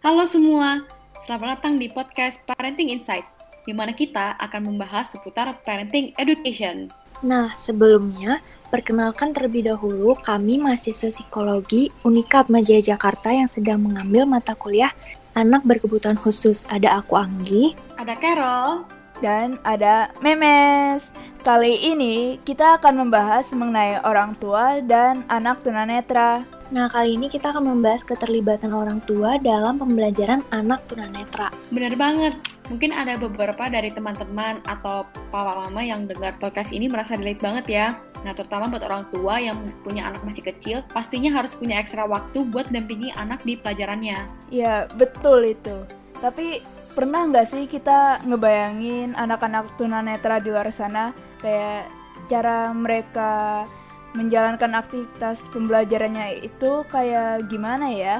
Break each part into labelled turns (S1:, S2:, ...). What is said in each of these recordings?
S1: Halo semua, selamat datang di podcast Parenting Insight, di mana kita akan membahas seputar parenting education.
S2: Nah, sebelumnya, perkenalkan terlebih dahulu kami mahasiswa psikologi Unikat Majaya Jakarta yang sedang mengambil mata kuliah anak berkebutuhan khusus. Ada aku Anggi,
S1: ada Carol,
S3: dan ada Memes. Kali ini kita akan membahas mengenai orang tua dan anak tunanetra.
S2: Nah, kali ini kita akan membahas keterlibatan orang tua dalam pembelajaran anak tunanetra.
S1: Benar banget. Mungkin ada beberapa dari teman-teman atau papa mama yang dengar podcast ini merasa relate banget ya. Nah, terutama buat orang tua yang punya anak masih kecil, pastinya harus punya ekstra waktu buat dampingi anak di pelajarannya.
S3: Iya, betul itu. Tapi pernah nggak sih kita ngebayangin anak-anak tunanetra di luar sana kayak cara mereka menjalankan aktivitas pembelajarannya itu kayak gimana ya?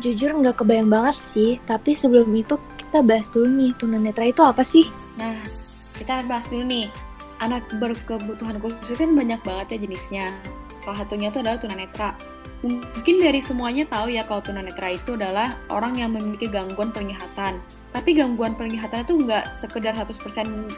S2: Jujur nggak kebayang banget sih, tapi sebelum itu kita bahas dulu nih, tunanetra itu apa sih?
S1: Nah, kita bahas dulu nih, anak berkebutuhan khusus kan banyak banget ya jenisnya. Salah satunya itu adalah tunanetra. Mungkin dari semuanya tahu ya kalau tunanetra itu adalah orang yang memiliki gangguan penglihatan. Tapi gangguan penglihatan itu nggak sekedar 100%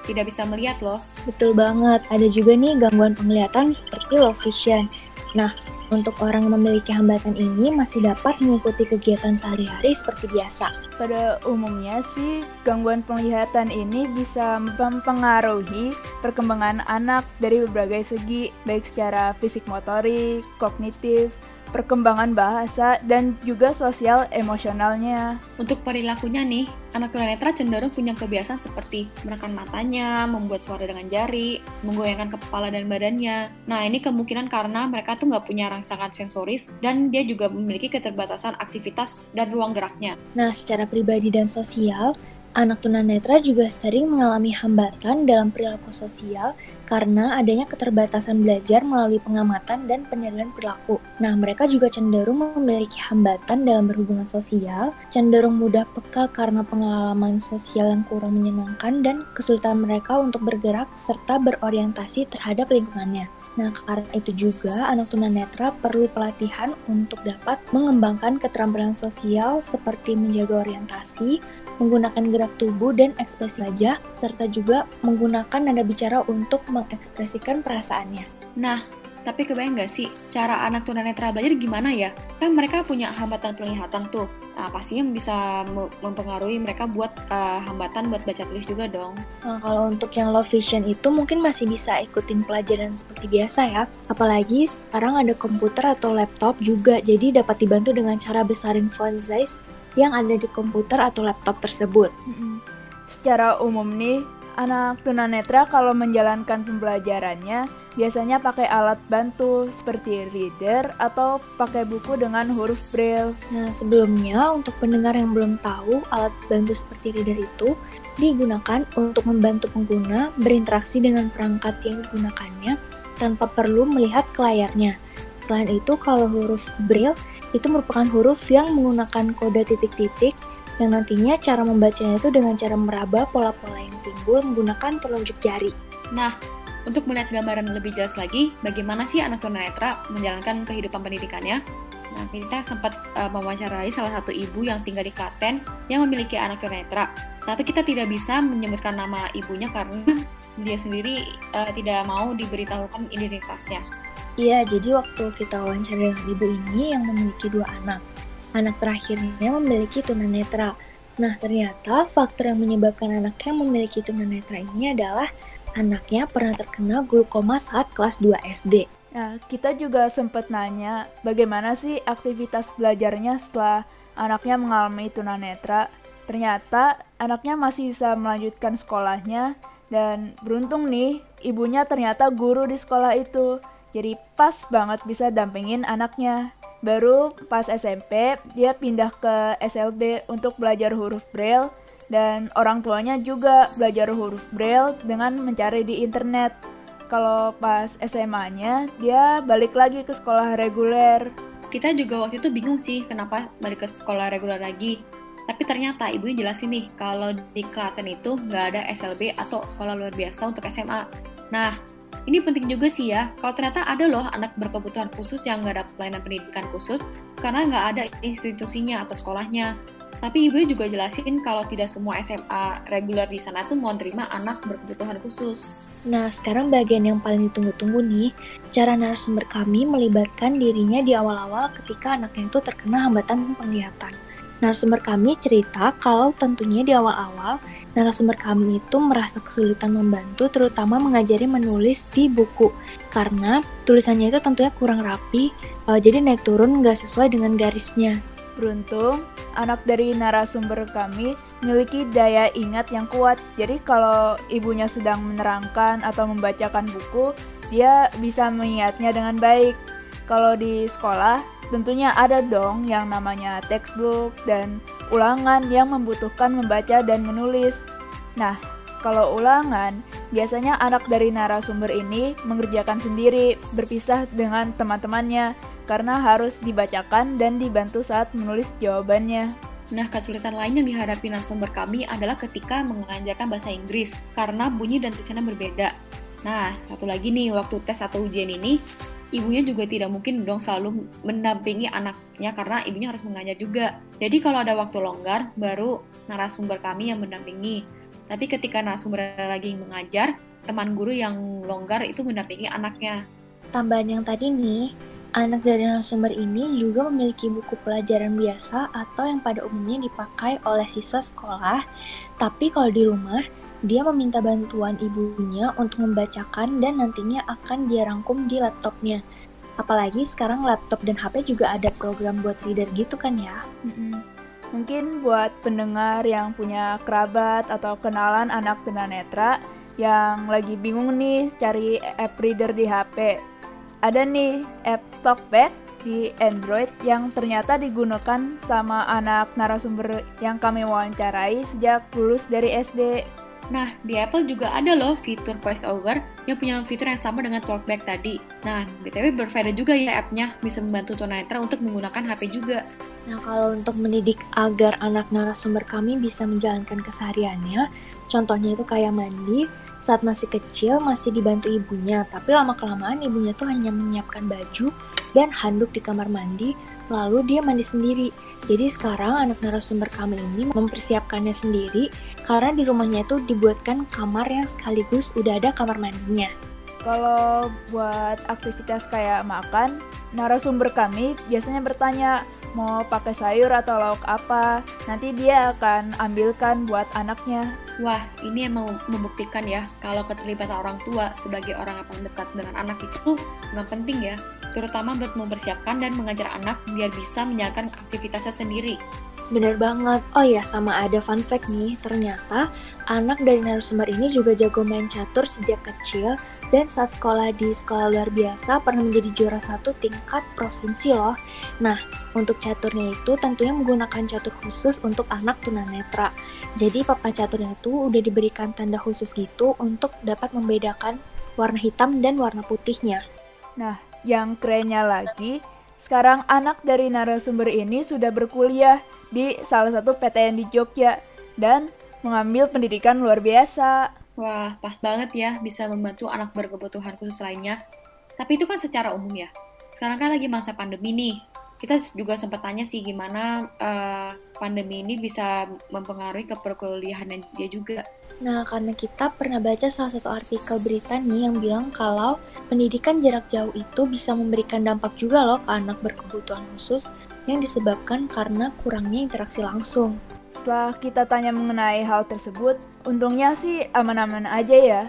S1: tidak bisa melihat loh.
S2: Betul banget, ada juga nih gangguan penglihatan seperti low vision. Nah, untuk orang yang memiliki hambatan ini masih dapat mengikuti kegiatan sehari-hari seperti biasa.
S3: Pada umumnya sih, gangguan penglihatan ini bisa mempengaruhi perkembangan anak dari berbagai segi, baik secara fisik motorik, kognitif, perkembangan bahasa, dan juga sosial emosionalnya.
S1: Untuk perilakunya nih, anak tunanetra cenderung punya kebiasaan seperti menekan matanya, membuat suara dengan jari, menggoyangkan kepala dan badannya. Nah, ini kemungkinan karena mereka tuh nggak punya rangsangan sensoris dan dia juga memiliki keterbatasan aktivitas dan ruang geraknya.
S2: Nah, secara pribadi dan sosial, anak tunanetra juga sering mengalami hambatan dalam perilaku sosial karena adanya keterbatasan belajar melalui pengamatan dan penilaian perilaku. Nah, mereka juga cenderung memiliki hambatan dalam berhubungan sosial, cenderung mudah peka karena pengalaman sosial yang kurang menyenangkan dan kesulitan mereka untuk bergerak serta berorientasi terhadap lingkungannya. Nah, karena itu juga anak tunanetra perlu pelatihan untuk dapat mengembangkan keterampilan sosial seperti menjaga orientasi, menggunakan gerak tubuh dan ekspresi wajah, serta juga menggunakan nada bicara untuk mengekspresikan perasaannya.
S1: Nah, tapi kebayang nggak sih cara anak tunanetra belajar gimana ya? Kan mereka punya hambatan penglihatan tuh. Nah, pastinya bisa mempengaruhi mereka buat uh, hambatan buat baca tulis juga dong.
S2: Nah, kalau untuk yang low vision itu mungkin masih bisa ikutin pelajaran seperti biasa ya. Apalagi sekarang ada komputer atau laptop juga, jadi dapat dibantu dengan cara besarin font size yang ada di komputer atau laptop tersebut.
S3: Secara umum nih, anak tunanetra kalau menjalankan pembelajarannya biasanya pakai alat bantu seperti reader atau pakai buku dengan huruf braille.
S2: Nah, sebelumnya untuk pendengar yang belum tahu, alat bantu seperti reader itu digunakan untuk membantu pengguna berinteraksi dengan perangkat yang digunakannya tanpa perlu melihat ke layarnya. Selain itu, kalau huruf braille itu merupakan huruf yang menggunakan kode titik-titik yang nantinya cara membacanya itu dengan cara meraba pola-pola yang timbul menggunakan telunjuk jari.
S1: Nah, untuk melihat gambaran lebih jelas lagi, bagaimana sih anak tunanetra menjalankan kehidupan pendidikannya? Nah, kita sempat uh, mewawancarai salah satu ibu yang tinggal di Klaten yang memiliki anak tunanetra. Tapi kita tidak bisa menyebutkan nama ibunya karena dia sendiri uh, tidak mau diberitahukan identitasnya.
S2: Iya, jadi waktu kita wawancara dengan ibu ini yang memiliki dua anak. Anak terakhirnya memiliki tunanetra. Nah, ternyata faktor yang menyebabkan anaknya memiliki tunanetra ini adalah anaknya pernah terkena glukoma saat kelas 2 SD.
S3: Nah, kita juga sempat nanya bagaimana sih aktivitas belajarnya setelah anaknya mengalami tunanetra. Ternyata anaknya masih bisa melanjutkan sekolahnya dan beruntung nih ibunya ternyata guru di sekolah itu. Jadi pas banget bisa dampingin anaknya. Baru pas SMP dia pindah ke SLB untuk belajar huruf braille dan orang tuanya juga belajar huruf braille dengan mencari di internet. Kalau pas SMA-nya dia balik lagi ke sekolah reguler.
S1: Kita juga waktu itu bingung sih kenapa balik ke sekolah reguler lagi. Tapi ternyata ibunya jelasin nih kalau di Klaten itu nggak ada SLB atau sekolah luar biasa untuk SMA. Nah, ini penting juga sih ya, kalau ternyata ada loh anak berkebutuhan khusus yang nggak ada pelayanan pendidikan khusus karena nggak ada institusinya atau sekolahnya. Tapi ibunya juga jelasin kalau tidak semua SMA reguler di sana tuh mau nerima anak berkebutuhan khusus.
S2: Nah, sekarang bagian yang paling ditunggu-tunggu nih, cara narasumber kami melibatkan dirinya di awal-awal ketika anaknya itu terkena hambatan penglihatan. Narasumber kami cerita kalau tentunya di awal-awal, narasumber kami itu merasa kesulitan membantu terutama mengajari menulis di buku. Karena tulisannya itu tentunya kurang rapi, uh, jadi naik turun nggak sesuai dengan garisnya.
S3: Beruntung, anak dari narasumber kami memiliki daya ingat yang kuat. Jadi kalau ibunya sedang menerangkan atau membacakan buku, dia bisa mengingatnya dengan baik. Kalau di sekolah, tentunya ada dong yang namanya textbook dan ulangan yang membutuhkan membaca dan menulis. Nah, kalau ulangan, biasanya anak dari narasumber ini mengerjakan sendiri, berpisah dengan teman-temannya karena harus dibacakan dan dibantu saat menulis jawabannya.
S1: Nah, kesulitan lain yang dihadapi narasumber kami adalah ketika mengajarkan bahasa Inggris, karena bunyi dan tulisannya berbeda. Nah, satu lagi nih, waktu tes atau ujian ini, ibunya juga tidak mungkin dong selalu mendampingi anaknya karena ibunya harus mengajar juga. Jadi kalau ada waktu longgar, baru narasumber kami yang mendampingi. Tapi ketika narasumber lagi mengajar, teman guru yang longgar itu mendampingi anaknya.
S2: Tambahan yang tadi nih, Anak dari narasumber ini juga memiliki buku pelajaran biasa atau yang pada umumnya dipakai oleh siswa sekolah, tapi kalau di rumah, dia meminta bantuan ibunya untuk membacakan dan nantinya akan dia rangkum di laptopnya. Apalagi sekarang laptop dan HP juga ada program buat reader gitu kan ya?
S3: Mungkin buat pendengar yang punya kerabat atau kenalan anak tunanetra yang lagi bingung nih cari app reader di HP, ada nih app Talkback di Android yang ternyata digunakan sama anak narasumber yang kami wawancarai sejak lulus dari SD.
S1: Nah, di Apple juga ada loh fitur voice over yang punya fitur yang sama dengan Talkback tadi. Nah, BTW berbeda juga ya app-nya, bisa membantu tunanetra untuk menggunakan HP juga.
S2: Nah, kalau untuk mendidik agar anak narasumber kami bisa menjalankan kesehariannya, contohnya itu kayak mandi, saat masih kecil masih dibantu ibunya, tapi lama-kelamaan ibunya tuh hanya menyiapkan baju dan handuk di kamar mandi, lalu dia mandi sendiri. Jadi sekarang anak narasumber kami ini mempersiapkannya sendiri karena di rumahnya itu dibuatkan kamar yang sekaligus udah ada kamar mandinya.
S3: Kalau buat aktivitas kayak makan, narasumber kami biasanya bertanya, mau pakai sayur atau lauk apa, nanti dia akan ambilkan buat anaknya.
S1: Wah, ini emang membuktikan ya kalau keterlibatan orang tua sebagai orang yang paling dekat dengan anak itu memang penting ya, terutama buat mempersiapkan dan mengajar anak biar bisa menjalankan aktivitasnya sendiri.
S2: Bener banget. Oh ya, sama ada fun fact nih. Ternyata anak dari narasumber ini juga jago main catur sejak kecil dan saat sekolah di sekolah luar biasa pernah menjadi juara satu tingkat provinsi loh. Nah, untuk caturnya itu tentunya menggunakan catur khusus untuk anak tunanetra. Jadi papa caturnya itu udah diberikan tanda khusus gitu untuk dapat membedakan warna hitam dan warna putihnya.
S3: Nah, yang kerennya lagi, sekarang anak dari narasumber ini sudah berkuliah di salah satu PTN di Jogja dan mengambil pendidikan luar biasa.
S1: Wah, pas banget ya bisa membantu anak berkebutuhan khusus lainnya. Tapi itu kan secara umum ya. Sekarang kan lagi masa pandemi nih. Kita juga sempat tanya sih gimana uh, pandemi ini bisa mempengaruhi ke perkuliahan dia juga.
S2: Nah, karena kita pernah baca salah satu artikel berita nih yang bilang kalau pendidikan jarak jauh itu bisa memberikan dampak juga loh ke anak berkebutuhan khusus yang disebabkan karena kurangnya interaksi langsung.
S3: Setelah kita tanya mengenai hal tersebut, untungnya sih aman-aman aja ya.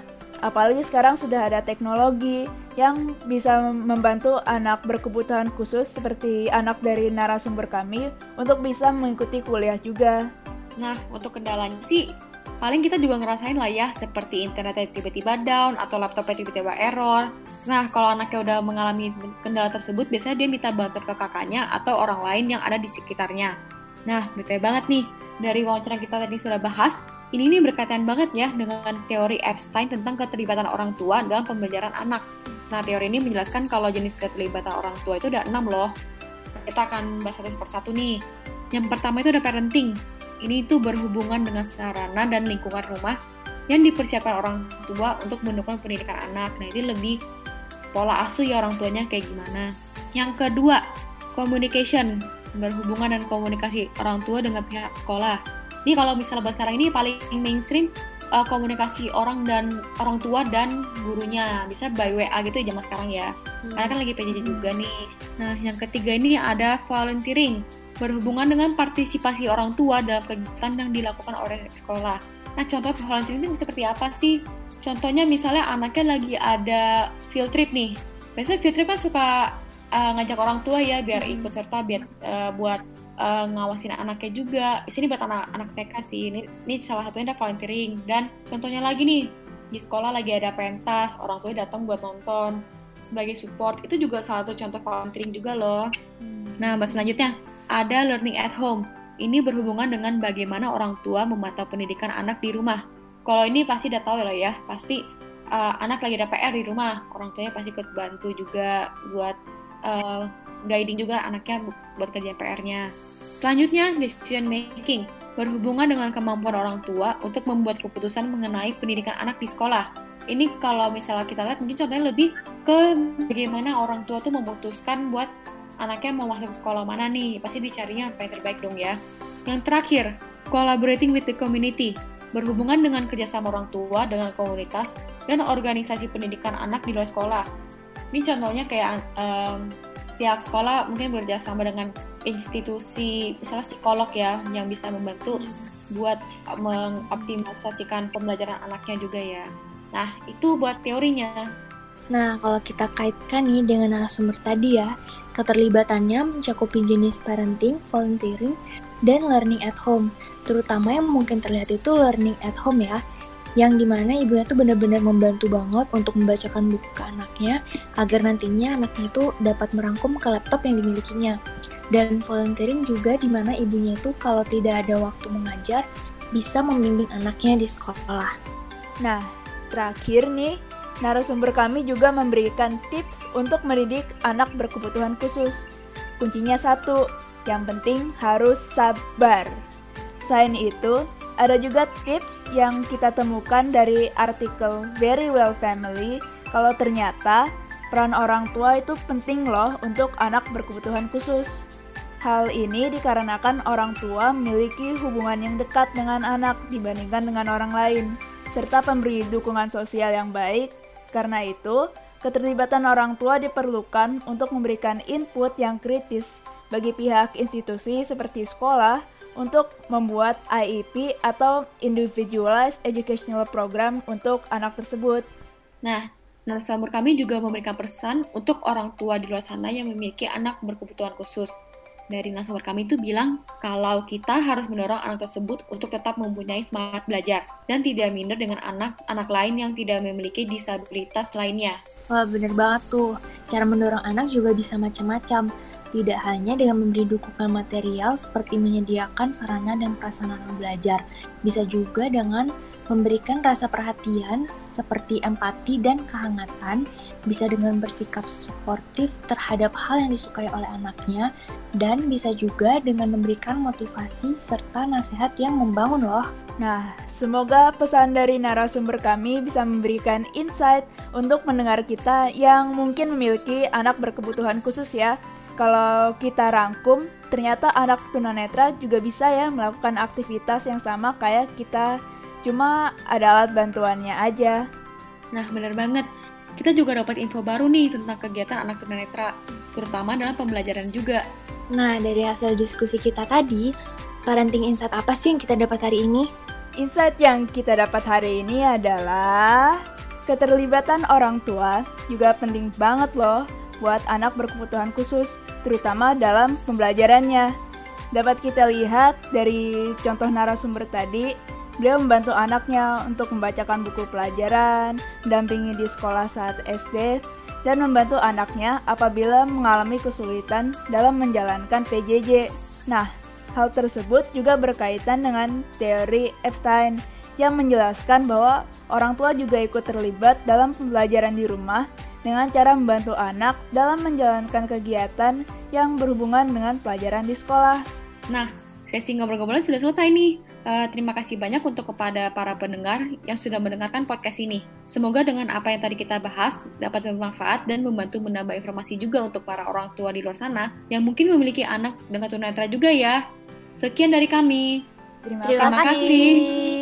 S3: Apalagi sekarang sudah ada teknologi yang bisa membantu anak berkebutuhan khusus seperti anak dari narasumber kami untuk bisa mengikuti kuliah juga.
S1: Nah, untuk kendalanya sih paling kita juga ngerasain lah ya seperti internetnya tiba-tiba down atau laptopnya tiba-tiba error. Nah, kalau anaknya udah mengalami kendala tersebut, biasanya dia minta bantuan ke kakaknya atau orang lain yang ada di sekitarnya. Nah, betul banget nih dari wawancara kita tadi sudah bahas, ini ini berkaitan banget ya dengan teori Epstein tentang keterlibatan orang tua dalam pembelajaran anak. Nah, teori ini menjelaskan kalau jenis keterlibatan orang tua itu ada enam loh. Kita akan bahas satu persatu nih. Yang pertama itu ada parenting. Ini itu berhubungan dengan sarana dan lingkungan rumah yang dipersiapkan orang tua untuk mendukung pendidikan anak. Nah, ini lebih pola asuh ya orang tuanya kayak gimana. Yang kedua, communication berhubungan dan komunikasi orang tua dengan pihak sekolah. Ini kalau misalnya buat sekarang ini paling mainstream uh, komunikasi orang dan orang tua dan gurunya bisa by WA gitu ya zaman sekarang ya. Hmm. Karena kan lagi PJJ juga nih. Nah, yang ketiga ini ada volunteering berhubungan dengan partisipasi orang tua dalam kegiatan yang dilakukan oleh sekolah. Nah, contoh volunteering itu seperti apa sih? Contohnya misalnya anaknya lagi ada field trip nih. Biasanya field trip kan suka uh, ngajak orang tua ya biar ikut serta biar uh, buat uh, ngawasin anaknya juga. Di sini buat anak-anak TK sih. Ini, ini salah satunya ada volunteering dan contohnya lagi nih di sekolah lagi ada pentas, orang tua datang buat nonton sebagai support. Itu juga salah satu contoh volunteering juga loh. Hmm. Nah, bahas selanjutnya ada learning at home. Ini berhubungan dengan bagaimana orang tua memantau pendidikan anak di rumah. Kalau ini pasti udah tahu ya, ya pasti uh, anak lagi ada PR di rumah, orang tuanya pasti ikut bantu juga buat uh, guiding juga anaknya buat kerjaan PR-nya. Selanjutnya, decision making berhubungan dengan kemampuan orang tua untuk membuat keputusan mengenai pendidikan anak di sekolah. Ini kalau misalnya kita lihat mungkin contohnya lebih ke bagaimana orang tua tuh memutuskan buat anaknya mau masuk sekolah mana nih, pasti dicarinya apa yang terbaik dong ya. Yang terakhir, collaborating with the community berhubungan dengan kerjasama orang tua dengan komunitas dan organisasi pendidikan anak di luar sekolah. Ini contohnya kayak um, pihak sekolah mungkin bekerjasama dengan institusi misalnya psikolog ya yang bisa membantu buat mengoptimalisasikan pembelajaran anaknya juga ya. Nah, itu buat teorinya.
S2: Nah, kalau kita kaitkan nih dengan narasumber tadi ya, keterlibatannya mencakupi jenis parenting, volunteering, dan learning at home. Terutama yang mungkin terlihat itu learning at home ya, yang di mana ibunya tuh benar-benar membantu banget untuk membacakan buku ke anaknya agar nantinya anaknya itu dapat merangkum ke laptop yang dimilikinya. Dan volunteering juga di mana ibunya itu kalau tidak ada waktu mengajar bisa membimbing anaknya di sekolah.
S3: Nah, terakhir nih, narasumber kami juga memberikan tips untuk mendidik anak berkebutuhan khusus. Kuncinya satu, yang penting harus sabar. Selain itu, ada juga tips yang kita temukan dari artikel Very Well Family kalau ternyata peran orang tua itu penting loh untuk anak berkebutuhan khusus. Hal ini dikarenakan orang tua memiliki hubungan yang dekat dengan anak dibandingkan dengan orang lain, serta pemberi dukungan sosial yang baik. Karena itu, keterlibatan orang tua diperlukan untuk memberikan input yang kritis bagi pihak institusi seperti sekolah, untuk membuat IEP atau Individualized Educational Program untuk anak tersebut.
S1: Nah, narasumber kami juga memberikan pesan untuk orang tua di luar sana yang memiliki anak berkebutuhan khusus. Dari narasumber kami itu bilang kalau kita harus mendorong anak tersebut untuk tetap mempunyai semangat belajar dan tidak minder dengan anak-anak lain yang tidak memiliki disabilitas lainnya.
S2: Wah bener banget tuh, cara mendorong anak juga bisa macam-macam tidak hanya dengan memberi dukungan material seperti menyediakan sarana dan prasarana belajar, bisa juga dengan memberikan rasa perhatian seperti empati dan kehangatan, bisa dengan bersikap suportif terhadap hal yang disukai oleh anaknya, dan bisa juga dengan memberikan motivasi serta nasihat yang membangun loh.
S3: Nah, semoga pesan dari narasumber kami bisa memberikan insight untuk mendengar kita yang mungkin memiliki anak berkebutuhan khusus ya kalau kita rangkum, ternyata anak tunanetra juga bisa ya melakukan aktivitas yang sama kayak kita, cuma ada alat bantuannya aja.
S1: Nah, bener banget. Kita juga dapat info baru nih tentang kegiatan anak tunanetra, terutama dalam pembelajaran juga.
S2: Nah, dari hasil diskusi kita tadi, parenting insight apa sih yang kita dapat hari ini?
S3: Insight yang kita dapat hari ini adalah keterlibatan orang tua juga penting banget loh buat anak berkebutuhan khusus, terutama dalam pembelajarannya. Dapat kita lihat dari contoh narasumber tadi, beliau membantu anaknya untuk membacakan buku pelajaran, mendampingi di sekolah saat SD, dan membantu anaknya apabila mengalami kesulitan dalam menjalankan PJJ. Nah, hal tersebut juga berkaitan dengan teori Epstein yang menjelaskan bahwa orang tua juga ikut terlibat dalam pembelajaran di rumah dengan cara membantu anak dalam menjalankan kegiatan yang berhubungan dengan pelajaran di sekolah.
S1: Nah, sesi ngobrol-ngobrolnya sudah selesai nih. Uh, terima kasih banyak untuk kepada para pendengar yang sudah mendengarkan podcast ini. Semoga dengan apa yang tadi kita bahas dapat bermanfaat dan membantu menambah informasi juga untuk para orang tua di luar sana yang mungkin memiliki anak dengan tunanetra juga ya. Sekian dari kami.
S3: Terima,
S2: Terima
S3: kasih.
S2: kasih.